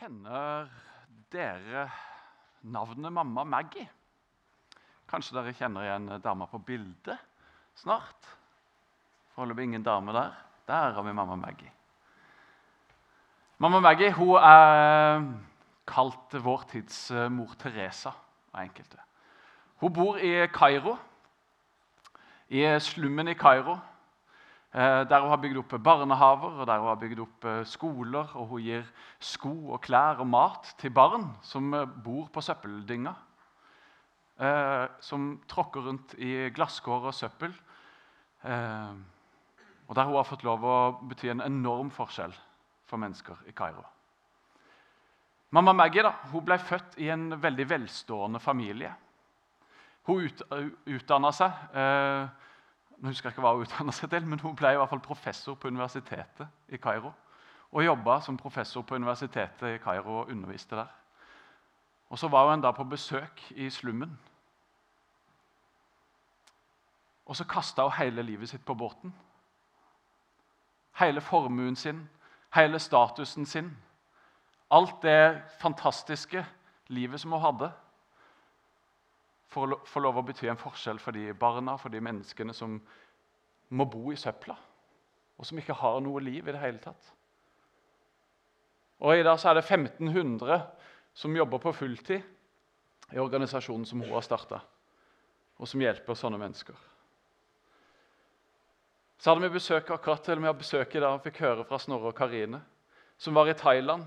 Kjenner dere navnet mamma Maggie? Kanskje dere kjenner igjen dama på bildet snart? Foreløpig ingen dame der. Der har vi mamma Maggie. Mamma Maggie hun er kalt vår tids eh, mor Teresa av enkelte. Hun bor i Kairo, i slummen i Kairo. Eh, der hun har bygd opp barnehaver og der hun har bygd opp eh, skoler. Og hun gir sko og klær og mat til barn som eh, bor på søppeldynga. Som tråkker rundt i glasskår og søppel. Og der hun har fått lov å bety en enorm forskjell for mennesker i Kairo. Mamma Maggie da, hun ble født i en veldig velstående familie. Hun ut, utdanna seg. Nå husker jeg ikke hva Hun utdannet seg til, men hun ble i hvert fall professor på universitetet i Kairo. Og jobba som professor på universitetet i Kairo og underviste der. Og Så var hun da på besøk i slummen. Og så kasta hun hele livet sitt på båten. Hele formuen sin, hele statusen sin. Alt det fantastiske livet som hun hadde for å få lov å bety en forskjell for de barna, for de menneskene som må bo i søpla, og som ikke har noe liv i det hele tatt. Og I dag så er det 1500 som jobber på fulltid i organisasjonen som hun har starta, og som hjelper sånne mennesker. Så hadde vi besøk akkurat til vi besøk i dag og fikk høre fra Snorre og Karine, som var i Thailand,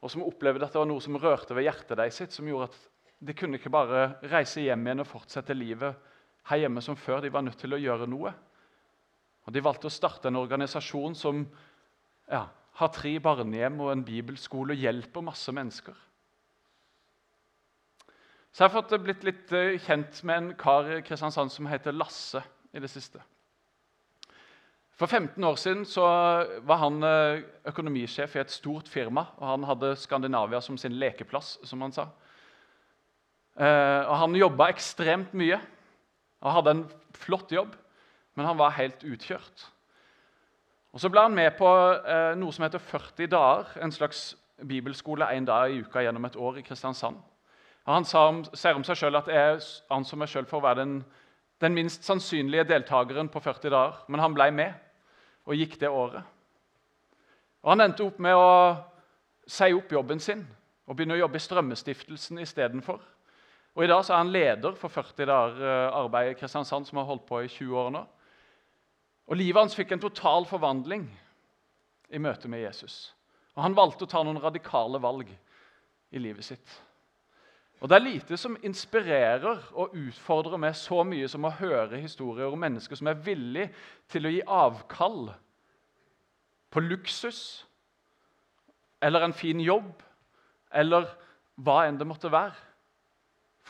og som opplevde at det var noe som rørte ved hjertet deres som gjorde at de kunne ikke bare reise hjem igjen og fortsette livet her hjemme som før. De var nødt til å gjøre noe. Og De valgte å starte en organisasjon som ja, har tre barnehjem og en bibelskole og hjelper masse mennesker. Så jeg har fått blitt litt eh, kjent med en kar i Kristiansand som heter Lasse i det siste. For 15 år siden var han eh, økonomisjef i et stort firma. og Han hadde Skandinavia som sin lekeplass, som han sa. Eh, og Han jobba ekstremt mye og hadde en flott jobb, men han var helt utkjørt. Og Så ble han med på eh, noe som heter 40 dager, en slags bibelskole én dag i uka gjennom et år i Kristiansand. Og han om, ser om seg selv at jeg anså meg selv for å være den, den minst sannsynlige deltakeren på 40 dager, men han ble med og gikk det året. Og Han endte opp med å si opp jobben sin og begynne å jobbe i Strømmestiftelsen istedenfor. Og I dag så er han leder for 40 dager eh, arbeid i Kristiansand, som har holdt på i 20 år nå. Og Livet hans fikk en total forvandling i møte med Jesus. Og Han valgte å ta noen radikale valg i livet sitt. Og Det er lite som inspirerer og utfordrer meg så mye som å høre historier om mennesker som er villig til å gi avkall på luksus eller en fin jobb eller hva enn det måtte være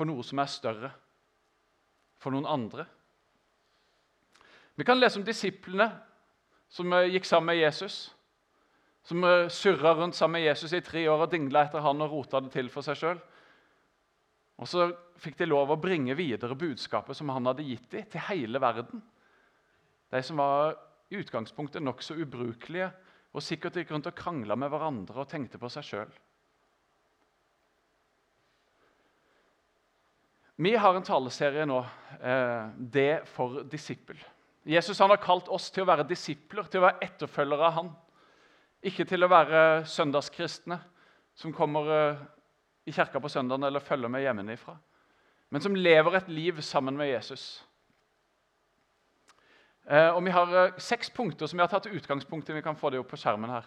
for noe som er større, for noen andre. Vi kan lese om disiplene som eh, gikk sammen med Jesus. Som eh, surra rundt sammen med Jesus i tre år og dingla etter han og rota det til for seg sjøl. Og så fikk de lov å bringe videre budskapet som han hadde gitt dem, til hele verden. De som var i utgangspunktet nokså ubrukelige og sikkert gikk rundt og krangla med hverandre og tenkte på seg sjøl. Vi har en taleserie nå, eh, 'Det for disippel'. Jesus har kalt oss til å være disipler, til å være etterfølgere av han. Ikke til å være søndagskristne som kommer eh, i kirka på søndagen eller følger med hjemmefra, men som lever et liv sammen med Jesus. Eh, og Vi har seks punkter som vi har tatt utgangspunkt i. Vi kan få det opp på skjermen her.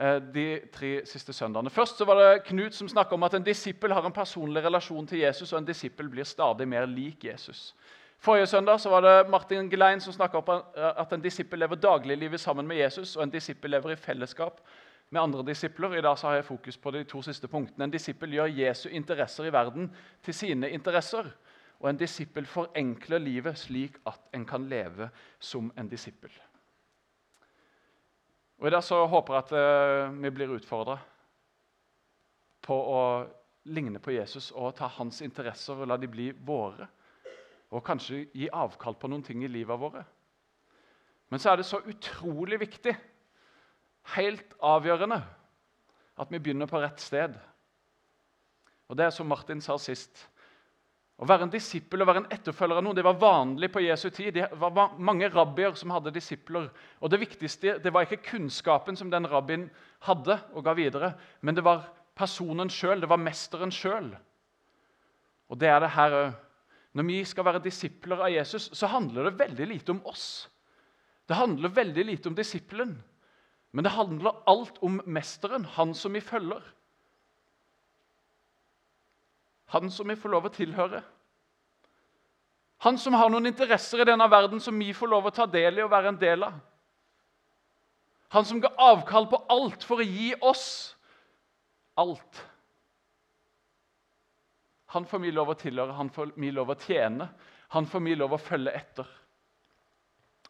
Eh, de tre siste søndagene. Først så var det Knut som snakka om at en disippel har en personlig relasjon til Jesus, og en disippel blir stadig mer lik Jesus. Forrige søndag så var det Martin Gelein som snakka om at en disippel lever dagliglivet sammen med Jesus, og en disippel lever i fellesskap med andre disipler. I dag så har jeg fokus på de to siste punktene. En disippel gjør Jesu interesser i verden til sine interesser. Og en disippel forenkler livet slik at en kan leve som en disippel. Og I dag så håper jeg at uh, vi blir utfordra på å ligne på Jesus og ta hans interesser og la de bli våre. Og kanskje gi avkall på noen ting i livet våre. Men så er det så utrolig viktig, helt avgjørende, At vi begynner på rett sted. Og Det er som Martin sa sist. Å være en disippel og være en etterfølger av noen det var vanlig på Jesu tid. Det var mange rabbier som hadde disipler. Og Det viktigste det var ikke kunnskapen som den rabbien hadde og ga videre, men det var personen sjøl. Det var mesteren sjøl. Og det er det her òg. Når vi skal være disipler av Jesus, så handler det veldig lite om oss. Det handler veldig lite om disippelen, men det handler alt om mesteren, han som vi følger. Han som vi får lov å tilhøre. Han som har noen interesser i denne verden som vi får lov å ta del i og være en del av. Han som ga avkall på alt for å gi oss alt. Han får vi lov å tilhøre, han får vi lov å tjene, han får vi lov å følge etter.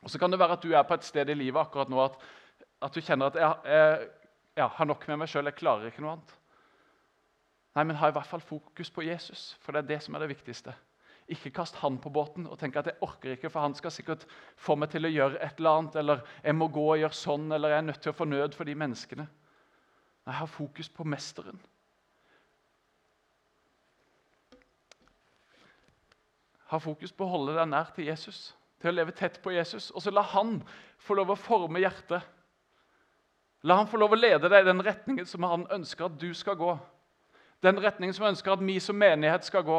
Og Så kan det være at du er på et sted i livet akkurat nå at, at du kjenner at jeg, jeg, jeg har nok med meg sjøl, jeg klarer ikke noe annet. Nei, men ha i hvert fall fokus på Jesus, for det er det som er det viktigste. Ikke kast han på båten og tenk at jeg orker ikke, for han skal sikkert få meg til å gjøre et eller annet, eller jeg må gå og gjøre sånn, eller jeg er nødt til å få nød for de menneskene. Nei, ha fokus på mesteren. Ha fokus på å holde deg nær til Jesus, til å leve tett på Jesus. Og så la han få lov å forme hjertet. La han få lov å lede deg i den retningen som han ønsker at du skal gå. Den retningen som ønsker at vi som menighet skal gå.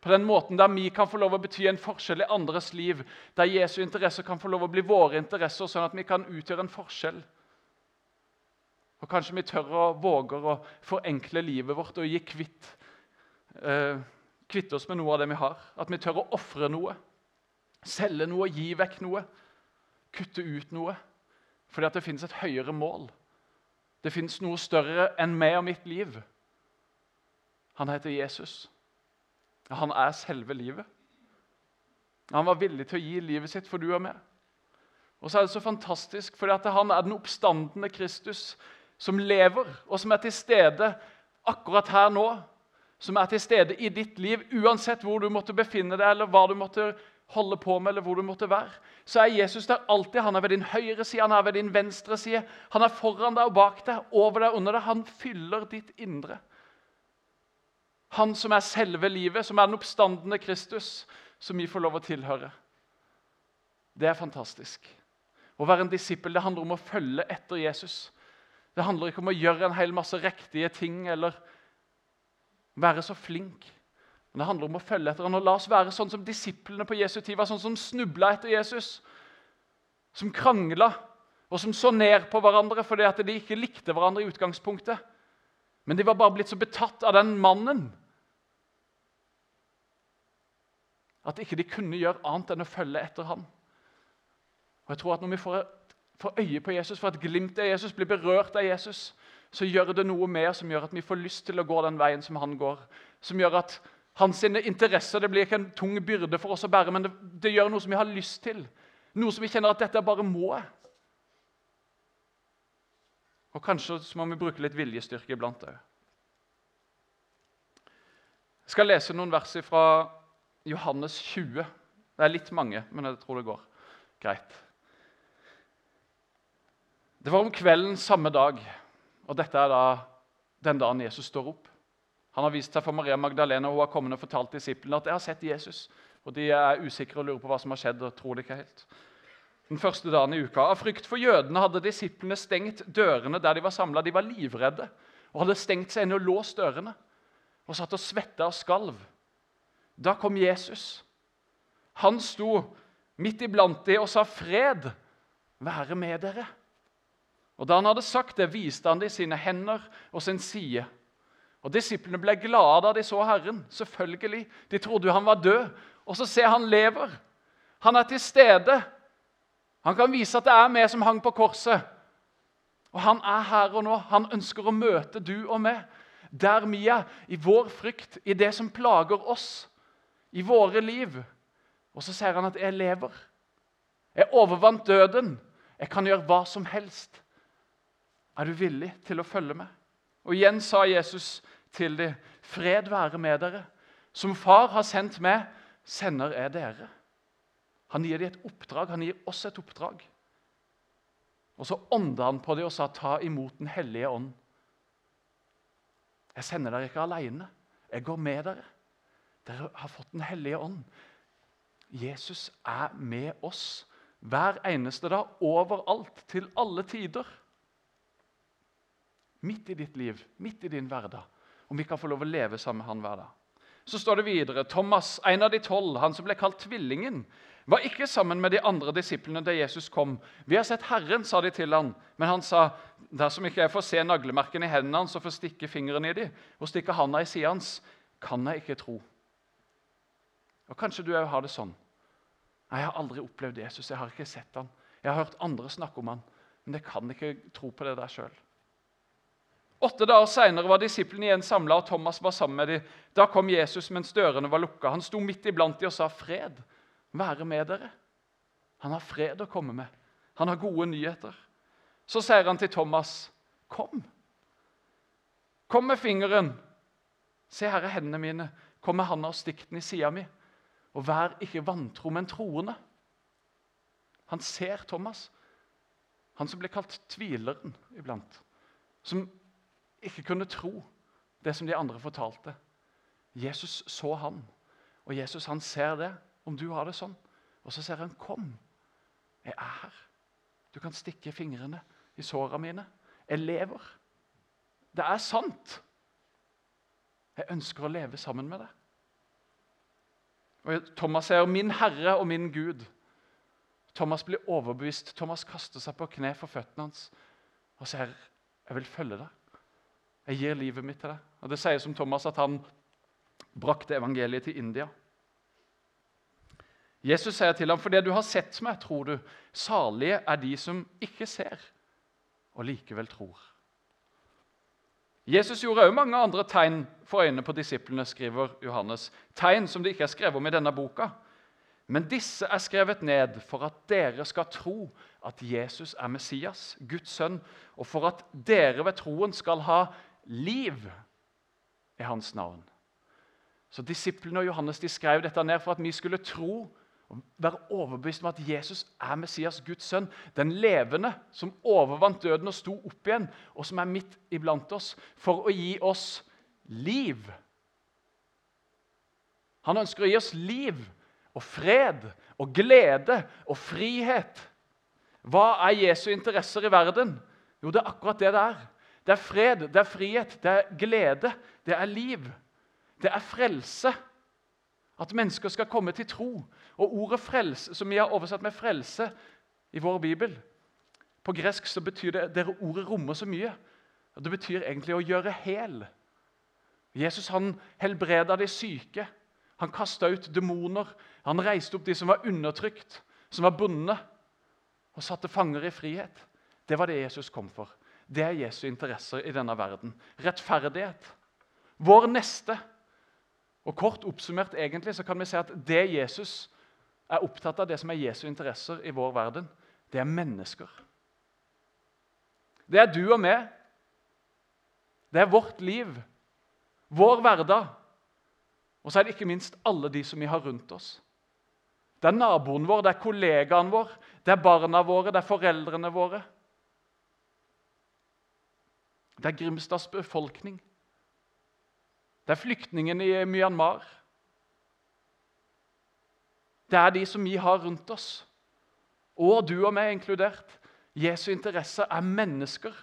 På den måten der vi kan få lov å bety en forskjell i andres liv. Der Jesu interesser kan få lov å bli våre interesser, sånn at vi kan utgjøre en forskjell. Og Kanskje vi tør og våger å forenkle livet vårt og gi kvitt eh, kvitte oss med noe av det vi har. At vi tør å ofre noe. Selge noe, gi vekk noe. Kutte ut noe. Fordi at det finnes et høyere mål. Det finnes noe større enn meg og mitt liv. Han heter Jesus. Han er selve livet. Han var villig til å gi livet sitt for du og meg. Og så er det så fantastisk, at han er den oppstandende Kristus som lever, og som er til stede akkurat her nå som er til stede i ditt liv, uansett hvor du måtte befinne deg, eller hva du måtte holde på med, eller hvor du måtte være, så er Jesus der alltid. Han er ved din høyre side, han er ved din venstre side. Han er foran deg og bak deg, over deg og under deg. Han fyller ditt indre. Han som er selve livet, som er den oppstandende Kristus, som vi får lov å tilhøre. Det er fantastisk. Å være en disippel det handler om å følge etter Jesus. Det handler ikke om å gjøre en hel masse riktige ting eller være så flink. Men det handler om å følge etter ham. Og la oss være sånn som disiplene på Jesu tid var, sånn som snubla etter Jesus. Som krangla, og som så ned på hverandre fordi at de ikke likte hverandre i utgangspunktet. Men de var bare blitt så betatt av den mannen at ikke de kunne gjøre annet enn å følge etter ham. Og jeg tror at Når vi får, får øye på Jesus, får et glimt av Jesus, blir berørt av Jesus, så gjør det noe mer som gjør at vi får lyst til å gå den veien som han går. Som gjør at hans interesser det blir ikke en tung byrde for oss å bære, men det, det gjør noe som vi har lyst til. Noe som vi kjenner at dette bare må. Og kanskje så må vi bruke litt viljestyrke iblant òg. Jeg skal lese noen vers fra Johannes 20. Det er litt mange, men jeg tror det går greit. Det var om kvelden samme dag. Og Dette er da den dagen Jesus står opp. Han har vist seg for Maria Magdalena og hun har kommet og fortalt disiplene at jeg har sett Jesus. Og De er usikre og lurer på hva som har skjedd. og tror det ikke helt. Den første dagen i uka. Av frykt for jødene hadde disiplene stengt dørene der de var samla. De var livredde og hadde stengt seg inne og låst dørene. Og satt og svetta og skalv. Da kom Jesus. Han sto midt iblant dem og sa, 'Fred være med dere.' Og Da han hadde sagt det, viste han dem sine hender og sin side. Og Disiplene ble glade da de så Herren. Selvfølgelig. De trodde han var død. Og så ser han lever. Han er til stede. Han kan vise at det er vi som hang på korset. Og han er her og nå. Han ønsker å møte du og meg. Der vi er, i vår frykt, i det som plager oss, i våre liv. Og så sier han at 'jeg lever'. Jeg overvant døden. Jeg kan gjøre hva som helst. Er du villig til å følge med? Og igjen sa Jesus til dem, 'Fred være med dere.' Som far har sendt meg, sender jeg dere. Han gir dem et oppdrag. Han gir oss et oppdrag. Og Så ånda han på dem og sa, 'Ta imot Den hellige ånd.' Jeg sender dere ikke alene. Jeg går med dere. Dere har fått Den hellige ånd. Jesus er med oss hver eneste dag, overalt, til alle tider. Midt i ditt liv, midt i din hverdag. Om vi kan få lov å leve sammen med han hver dag. Så står det videre Thomas, en av de tolv, han som ble kalt Tvillingen, var ikke sammen med de andre disiplene da Jesus kom. 'Vi har sett Herren', sa de til han. Men han sa, 'Dersom ikke jeg får se naglemerkene i hendene hans og får stikke fingeren i dem, og stikke handa i sida hans, kan jeg ikke tro.' Og Kanskje du òg har det sånn. Nei, 'Jeg har aldri opplevd Jesus. Jeg har ikke sett han. Jeg har hørt andre snakke om han, men jeg kan ikke tro på det der sjøl.' Åtte dager seinere var disiplene igjen samla, og Thomas var sammen med dem. Da kom Jesus mens dørene var lukka. Han sto midt iblant dem og sa, 'Fred være med dere.' Han har fred å komme med. Han har gode nyheter. Så sier han til Thomas, 'Kom. Kom med fingeren. Se, her er hendene mine. Kom med handa og stikk den i sida mi.' Og vær ikke vantro, men troende. Han ser Thomas, han som ble kalt tvileren iblant. Som ikke kunne tro det som de andre fortalte. Jesus så han, og Jesus han ser det, om du har det sånn. Og så ser han, 'Kom, jeg er her. Du kan stikke fingrene i såra mine. Jeg lever. Det er sant. Jeg ønsker å leve sammen med deg.' Og Thomas sier, 'Min Herre og min Gud'. Thomas blir overbevist. Thomas kaster seg på kne for føttene hans og sier, 'Jeg vil følge deg. Jeg gir livet mitt til deg.' Og Det sies om Thomas at han brakte evangeliet til India. Jesus sier til ham, 'For det du har sett meg, tror du, salige er de som ikke ser, og likevel tror.' Jesus gjorde òg mange andre tegn for øynene på disiplene, skriver Johannes. Tegn som det ikke er skrevet om i denne boka. Men disse er skrevet ned for at dere skal tro at Jesus er Messias, Guds sønn, og for at dere ved troen skal ha liv i hans navn. Så Disiplene og Johannes de skrev dette ned for at vi skulle tro være overbevist om at Jesus er Messias, Guds sønn. Den levende som overvant døden og sto opp igjen, og som er midt iblant oss for å gi oss liv. Han ønsker å gi oss liv og fred og glede og frihet. Hva er Jesu interesser i verden? Jo, det er akkurat det det er. Det er fred, det er frihet, det er glede, det er liv. Det er frelse. At mennesker skal komme til tro. Og ordet frelse, som vi har oversatt med 'frelse' i vår bibel På gresk så betyr det dere ordet rommer så mye. Og Det betyr egentlig å gjøre hel. Jesus han helbreda de syke. Han kasta ut demoner. Han reiste opp de som var undertrykt, som var bundet, og satte fanger i frihet. Det var det Jesus kom for. Det er Jesu interesser i denne verden. Rettferdighet. Vår neste og Kort oppsummert egentlig, så kan vi si at det Jesus er opptatt av, det som er Jesu interesser i vår verden, det er mennesker. Det er du og meg. Det er vårt liv, vår hverdag. Og så er det ikke minst alle de som vi har rundt oss. Det er naboen vår, det er kollegaen vår, det er barna våre, det er foreldrene våre. Det er Grimstads befolkning. Det er flyktningene i Myanmar. Det er de som vi har rundt oss. Og du og meg inkludert. Jesu interesse er mennesker.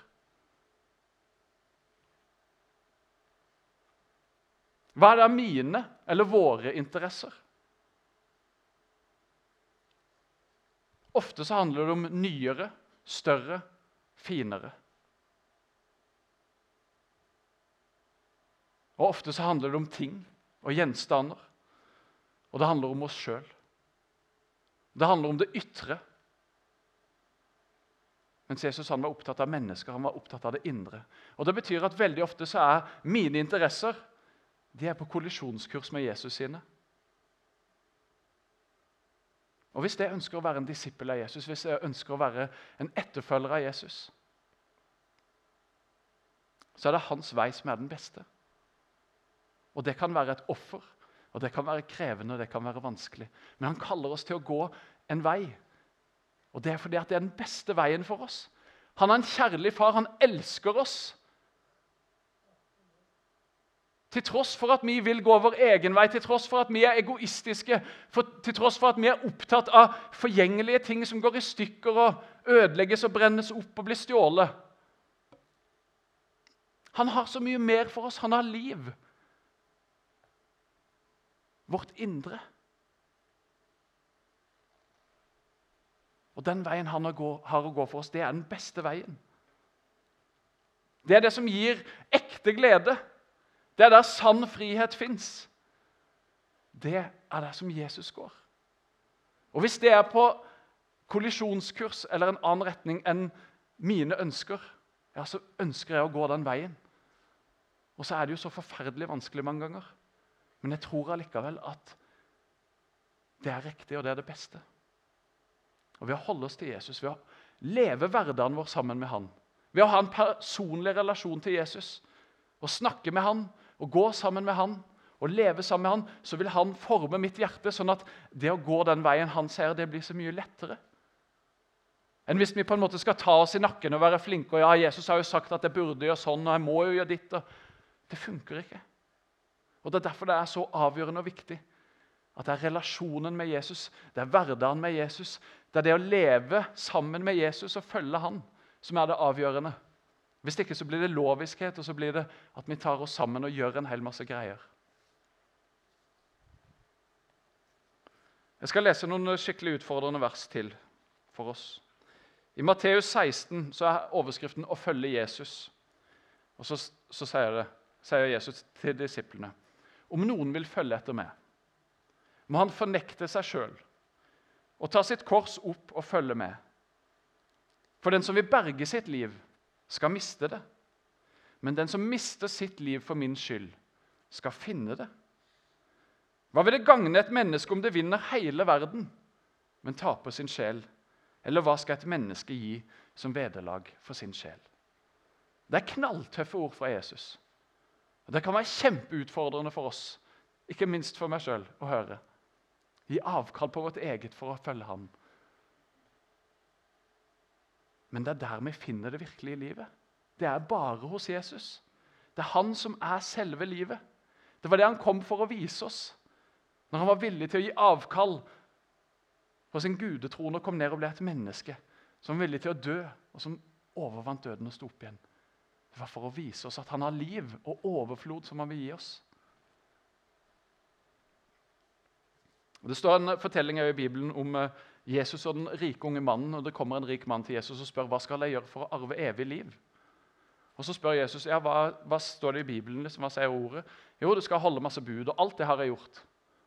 Hva er da mine eller våre interesser? Ofte så handler det om nyere, større, finere. Og Ofte så handler det om ting og gjenstander. Og det handler om oss sjøl. Det handler om det ytre. Mens Jesus han var opptatt av mennesker, han var opptatt av det indre. Og Det betyr at veldig ofte så er mine interesser de er på kollisjonskurs med Jesus sine. Og Hvis jeg ønsker å være en disippel av Jesus, hvis jeg ønsker å være en etterfølger av Jesus, så er det hans vei som er den beste. Og det kan være et offer, og det kan være krevende og det kan være vanskelig. Men han kaller oss til å gå en vei. Og det er fordi det er den beste veien for oss. Han er en kjærlig far. Han elsker oss. Til tross for at vi vil gå vår egen vei, til tross for at vi er egoistiske, for, til tross for at vi er opptatt av forgjengelige ting som går i stykker og ødelegges og brennes opp og blir stjålet. Han har så mye mer for oss. Han har liv. Vårt indre. Og Den veien han har å gå for oss, det er den beste veien. Det er det som gir ekte glede. Det er der sann frihet fins. Det er der som Jesus går. Og Hvis det er på kollisjonskurs eller en annen retning enn mine ønsker, ja, så ønsker jeg å gå den veien. Og så er det jo så forferdelig vanskelig mange ganger. Men jeg tror allikevel at det er riktig, og det er det beste. Og Ved å holde oss til Jesus, ved å leve hverdagen vår sammen med han, ved å ha en personlig relasjon til Jesus og snakke med han og gå sammen med han og leve sammen med han, så vil han forme mitt hjerte sånn at det å gå den veien han ser, det blir så mye lettere. Enn hvis vi på en måte skal ta oss i nakken og være flinke. og ja, 'Jesus har jo sagt at jeg burde gjøre sånn, og jeg må jo gjøre ditt.' Og det funker ikke. Og Det er derfor det er så avgjørende og viktig at det er relasjonen med Jesus, det er hverdagen med Jesus, det er det å leve sammen med Jesus og følge han, som er det avgjørende. Hvis ikke så blir det loviskhet, og så blir det at vi tar oss sammen og gjør en hel masse greier. Jeg skal lese noen skikkelig utfordrende vers til for oss. I Matteus 16 så er overskriften 'Å følge Jesus'. Og Så, så sier, det, sier Jesus til disiplene om noen vil følge etter meg, må han fornekte seg sjøl og ta sitt kors opp og følge med. For den som vil berge sitt liv, skal miste det. Men den som mister sitt liv for min skyld, skal finne det. Hva vil det gagne et menneske om det vinner hele verden, men taper sin sjel? Eller hva skal et menneske gi som vederlag for sin sjel? Det er knalltøffe ord fra Jesus. Og Det kan være kjempeutfordrende for oss, ikke minst for meg sjøl, å høre. Gi avkall på vårt eget for å følge ham. Men det er der vi finner det virkelige livet. Det er bare hos Jesus. Det er han som er selve livet. Det var det han kom for å vise oss. Når han var villig til å gi avkall på sin gudetrone og kom ned og ble et menneske. Som var villig til å dø, og som overvant døden og sto opp igjen. Det var for å vise oss at han har liv og overflod som han vil gi oss. Det står en fortelling i Bibelen om eh, Jesus og den rike unge mannen. og Det kommer en rik mann til Jesus og spør hva skal jeg gjøre for å arve evig liv. Og Så spør Jesus ja, hva, hva står det i Bibelen. Liksom, hva sier ordet? Jo, du skal holde masse bud, og alt det har jeg gjort.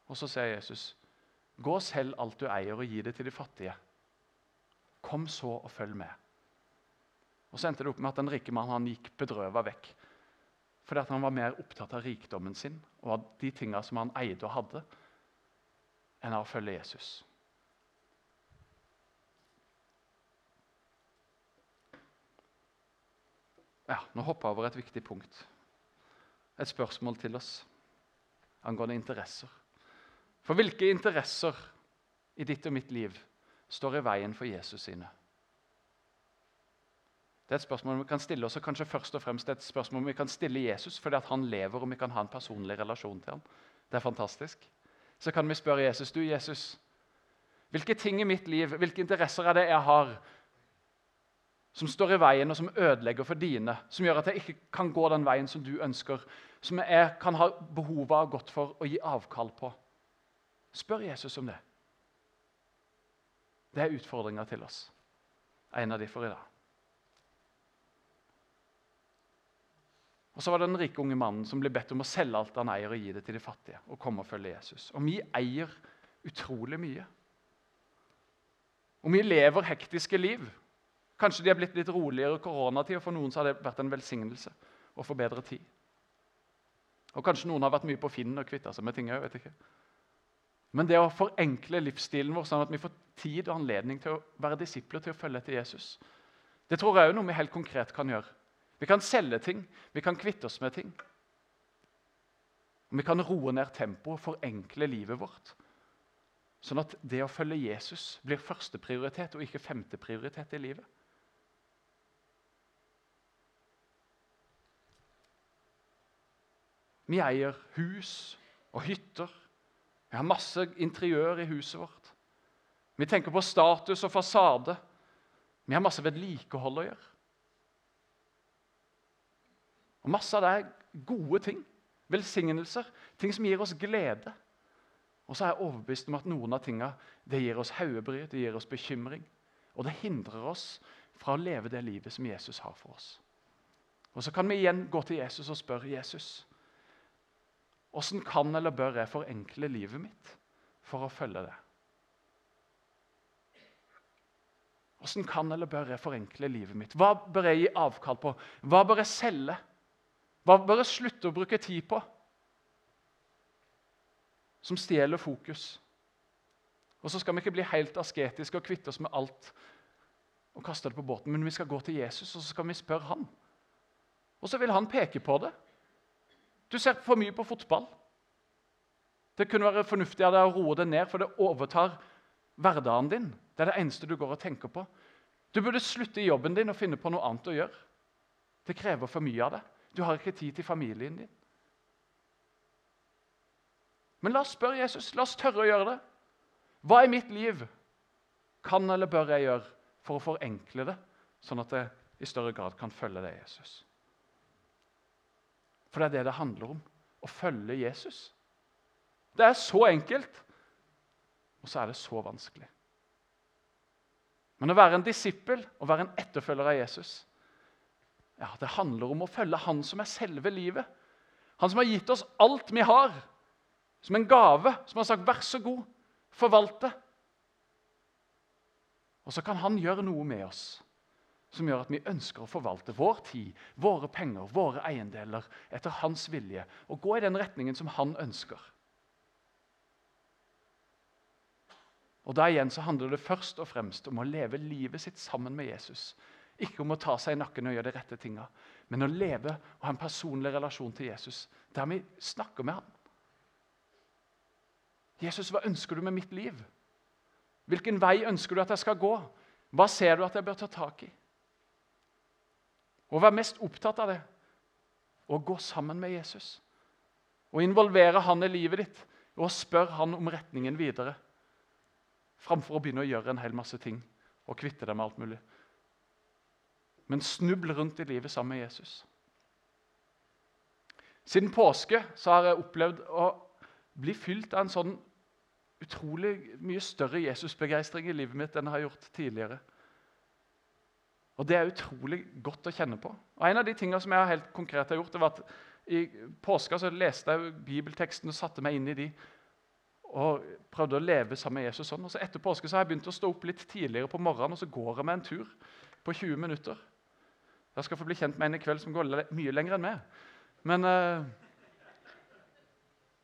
Og Så sier Jesus, gå selv alt du eier, og gi det til de fattige. Kom så og følg med. Og Så endte det opp med at den rike mannen han gikk bedrøva vekk. Fordi at han var mer opptatt av rikdommen sin og av de tingene som han eide og hadde, enn av å følge Jesus. Ja, Nå hopper jeg over et viktig punkt. Et spørsmål til oss angående interesser. For hvilke interesser i ditt og mitt liv står i veien for Jesus sine? Det er et spørsmål vi kan stille oss, og kanskje først og fremst et spørsmål vi kan stille Jesus fordi at han lever og vi kan ha en personlig relasjon til ham. Det er fantastisk. Så kan vi spørre Jesus du Jesus, hvilke ting i mitt liv, hvilke interesser er det jeg har som står i veien og som ødelegger for dine, som gjør at jeg ikke kan gå den veien som du ønsker, som jeg kan ha behov av godt for å gi avkall på. Spør Jesus om det. Det er utfordringa til oss. En av de for i dag. Og Så var det den rike unge mannen som ble bedt om å selge alt han eier og gi det til de fattige. og komme og følge Jesus. Og vi eier utrolig mye. Og vi lever hektiske liv. Kanskje de er blitt litt roligere i koronatid, og for noen så har det vært en velsignelse å få bedre tid. Og Kanskje noen har vært mye på Finn og kvitta seg med ting òg. Men det å forenkle livsstilen vår, sånn at vi får tid og anledning til å være disipler til å følge etter Jesus, det tror jeg er noe vi helt konkret kan gjøre. Vi kan selge ting, vi kan kvitte oss med ting. Vi kan roe ned tempoet, forenkle livet vårt. Sånn at det å følge Jesus blir førsteprioritet og ikke femteprioritet i livet. Vi eier hus og hytter. Vi har masse interiør i huset vårt. Vi tenker på status og fasade. Vi har masse vedlikehold å gjøre. Og Masse av det er gode ting. Velsignelser. Ting som gir oss glede. Og så er jeg overbevist om at noen av tingene det gir oss hodebry, det gir oss bekymring. Og det hindrer oss fra å leve det livet som Jesus har for oss. Og Så kan vi igjen gå til Jesus og spørre Jesus hvordan kan eller bør jeg forenkle livet mitt for å følge det? Hvordan kan eller bør jeg forenkle livet mitt? Hva bør jeg gi avkall på? Hva bør jeg selge? Hva bør jeg slutte å bruke tid på? Som stjeler fokus. Og så skal vi ikke bli helt asketiske og kvitte oss med alt og kaste det på båten, men vi skal gå til Jesus og så skal vi spørre han. Og så vil han peke på det. Du ser for mye på fotball. Det kunne være fornuftig av deg å roe det ned, for det overtar hverdagen din. Det er det eneste du går og tenker på. Du burde slutte i jobben din og finne på noe annet å gjøre. Det krever for mye av deg. Du har ikke tid til familien din. Men la oss spørre Jesus. La oss tørre å gjøre det. Hva i mitt liv kan eller bør jeg gjøre for å forenkle det, sånn at jeg i større grad kan følge deg, Jesus? For det er det det handler om å følge Jesus. Det er så enkelt, og så er det så vanskelig. Men å være en disippel og være en etterfølger av Jesus ja, det handler om å følge Han som er selve livet. Han som har gitt oss alt vi har, som en gave, som har sagt 'vær så god, forvalte'. Og så kan Han gjøre noe med oss som gjør at vi ønsker å forvalte vår tid, våre penger, våre eiendeler etter hans vilje og gå i den retningen som han ønsker. Og da igjen så handler det først og fremst om å leve livet sitt sammen med Jesus. Ikke om å ta seg i nakken og gjøre de rette tinga, men å leve og ha en personlig relasjon til Jesus der vi snakker med ham. Jesus, hva ønsker du med mitt liv? Hvilken vei ønsker du at jeg skal gå? Hva ser du at jeg bør ta tak i? Og vær mest opptatt av det. Å gå sammen med Jesus. Å involvere han i livet ditt og spørre han om retningen videre framfor å begynne å gjøre en hel masse ting og kvitte deg med alt mulig. Men snuble rundt i livet sammen med Jesus. Siden påske har jeg opplevd å bli fylt av en sånn utrolig mye større Jesusbegeistring i livet mitt enn jeg har gjort tidligere. Og Det er utrolig godt å kjenne på. Og En av de tingene som jeg helt konkret har gjort, det var at i påska så leste jeg bibelteksten og satte meg inn i de og prøvde å leve sammen med Jesus sånn. Og så Etter påske så har jeg begynt å stå opp litt tidligere på morgenen og så går jeg med en tur på 20 minutter. Jeg skal få bli kjent med en i kveld som går mye lenger enn meg. Men eh,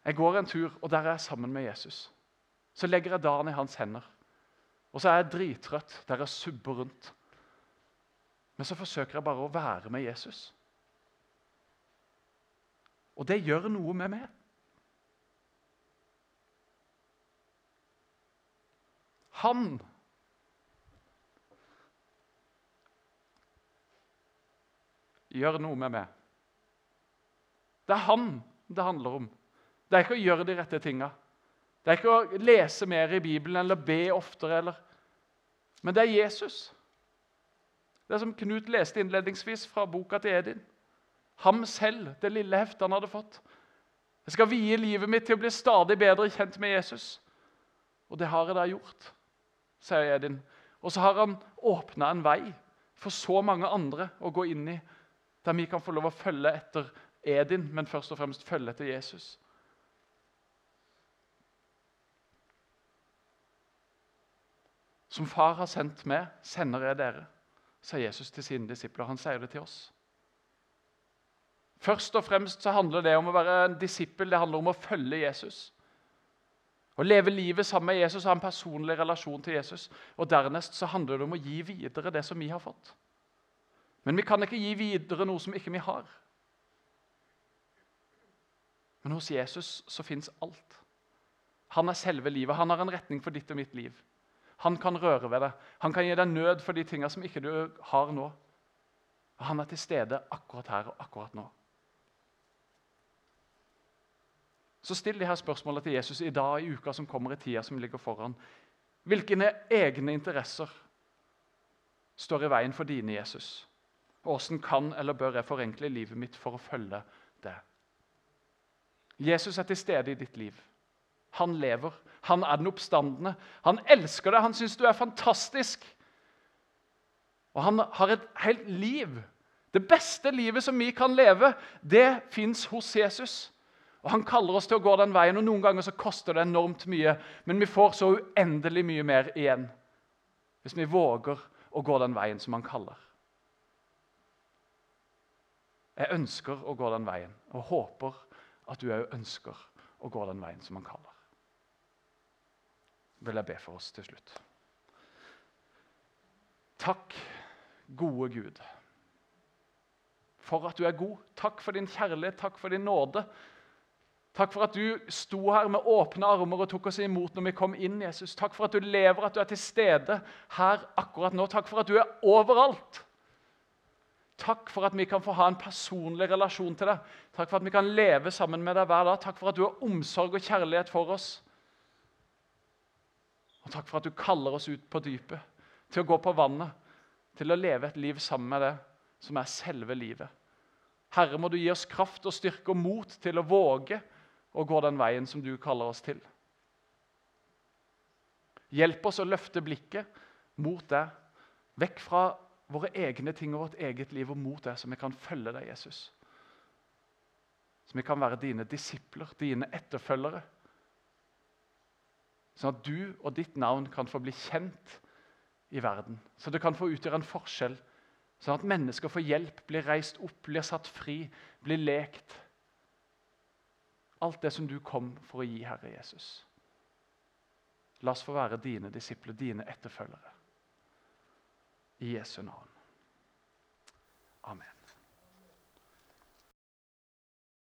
jeg går en tur, og der er jeg sammen med Jesus. Så legger jeg dagen i hans hender. Og så er jeg drittrøtt der jeg subber rundt. Men så forsøker jeg bare å være med Jesus. Og det gjør noe med meg. Han gjør noe med meg. Det er han det handler om. Det er ikke å gjøre de rette tinga. Det er ikke å lese mer i Bibelen eller be oftere. Eller. Men det er Jesus. Det er som Knut leste innledningsvis fra boka til Edin. Ham selv, det lille heftet han hadde fått. Jeg skal vie livet mitt til å bli stadig bedre kjent med Jesus. Og det har jeg da gjort sier Edin. Og så har han åpna en vei for så mange andre å gå inn i, der vi kan få lov å følge etter Edin, men først og fremst følge etter Jesus. Som far har sendt meg, sender jeg dere, sa Jesus til sine disipler. Han sier det til oss. Først og fremst så handler det om å være en disippel, det handler om å følge Jesus. Å leve livet sammen med Jesus, ha en personlig relasjon til Jesus. Og Dernest så handler det om å gi videre det som vi har fått. Men vi kan ikke gi videre noe som ikke vi har. Men hos Jesus så fins alt. Han er selve livet. Han har en retning for ditt og mitt liv. Han kan røre ved deg. Han kan gi deg nød for de tinga som ikke du har nå. Og han er til stede akkurat her og akkurat nå. Så still de her spørsmålene til Jesus i dag, i uka som kommer, i tida som ligger foran. Hvilke egne interesser står i veien for dine, Jesus? Og Hvordan kan eller bør jeg forenkle livet mitt for å følge det? Jesus er til stede i ditt liv. Han lever. Han er den oppstandende. Han elsker deg. Han syns du er fantastisk. Og han har et helt liv. Det beste livet som vi kan leve, det fins hos Jesus. Og Han kaller oss til å gå den veien, og noen ganger så koster det enormt mye. Men vi får så uendelig mye mer igjen hvis vi våger å gå den veien som han kaller. Jeg ønsker å gå den veien og håper at du òg ønsker å gå den veien som han kaller. Vil jeg be for oss til slutt. Takk, gode Gud, for at du er god. Takk for din kjærlighet, takk for din nåde. Takk for at du sto her med åpne armer og tok oss imot når vi kom inn. Jesus. Takk for at du lever, at du er til stede her akkurat nå. Takk for at du er overalt. Takk for at vi kan få ha en personlig relasjon til deg. Takk for at vi kan leve sammen med deg hver dag. Takk for at du har omsorg og kjærlighet for oss. Og takk for at du kaller oss ut på dypet, til å gå på vannet, til å leve et liv sammen med deg, som er selve livet. Herre, må du gi oss kraft og styrke og mot til å våge å gå den veien som du kaller oss til. Hjelp oss å løfte blikket mot deg, vekk fra våre egne ting og vårt eget liv og mot deg, så vi kan følge deg, Jesus. Så vi kan være dine disipler, dine etterfølgere. Sånn at du og ditt navn kan få bli kjent i verden. Så det kan få utgjøre en forskjell. Sånn at mennesker får hjelp, blir reist opp, blir satt fri, blir lekt. Alt det som du kom for å gi, Herre Jesus. La oss få være dine disipler, dine etterfølgere. I Jesu navn. Amen.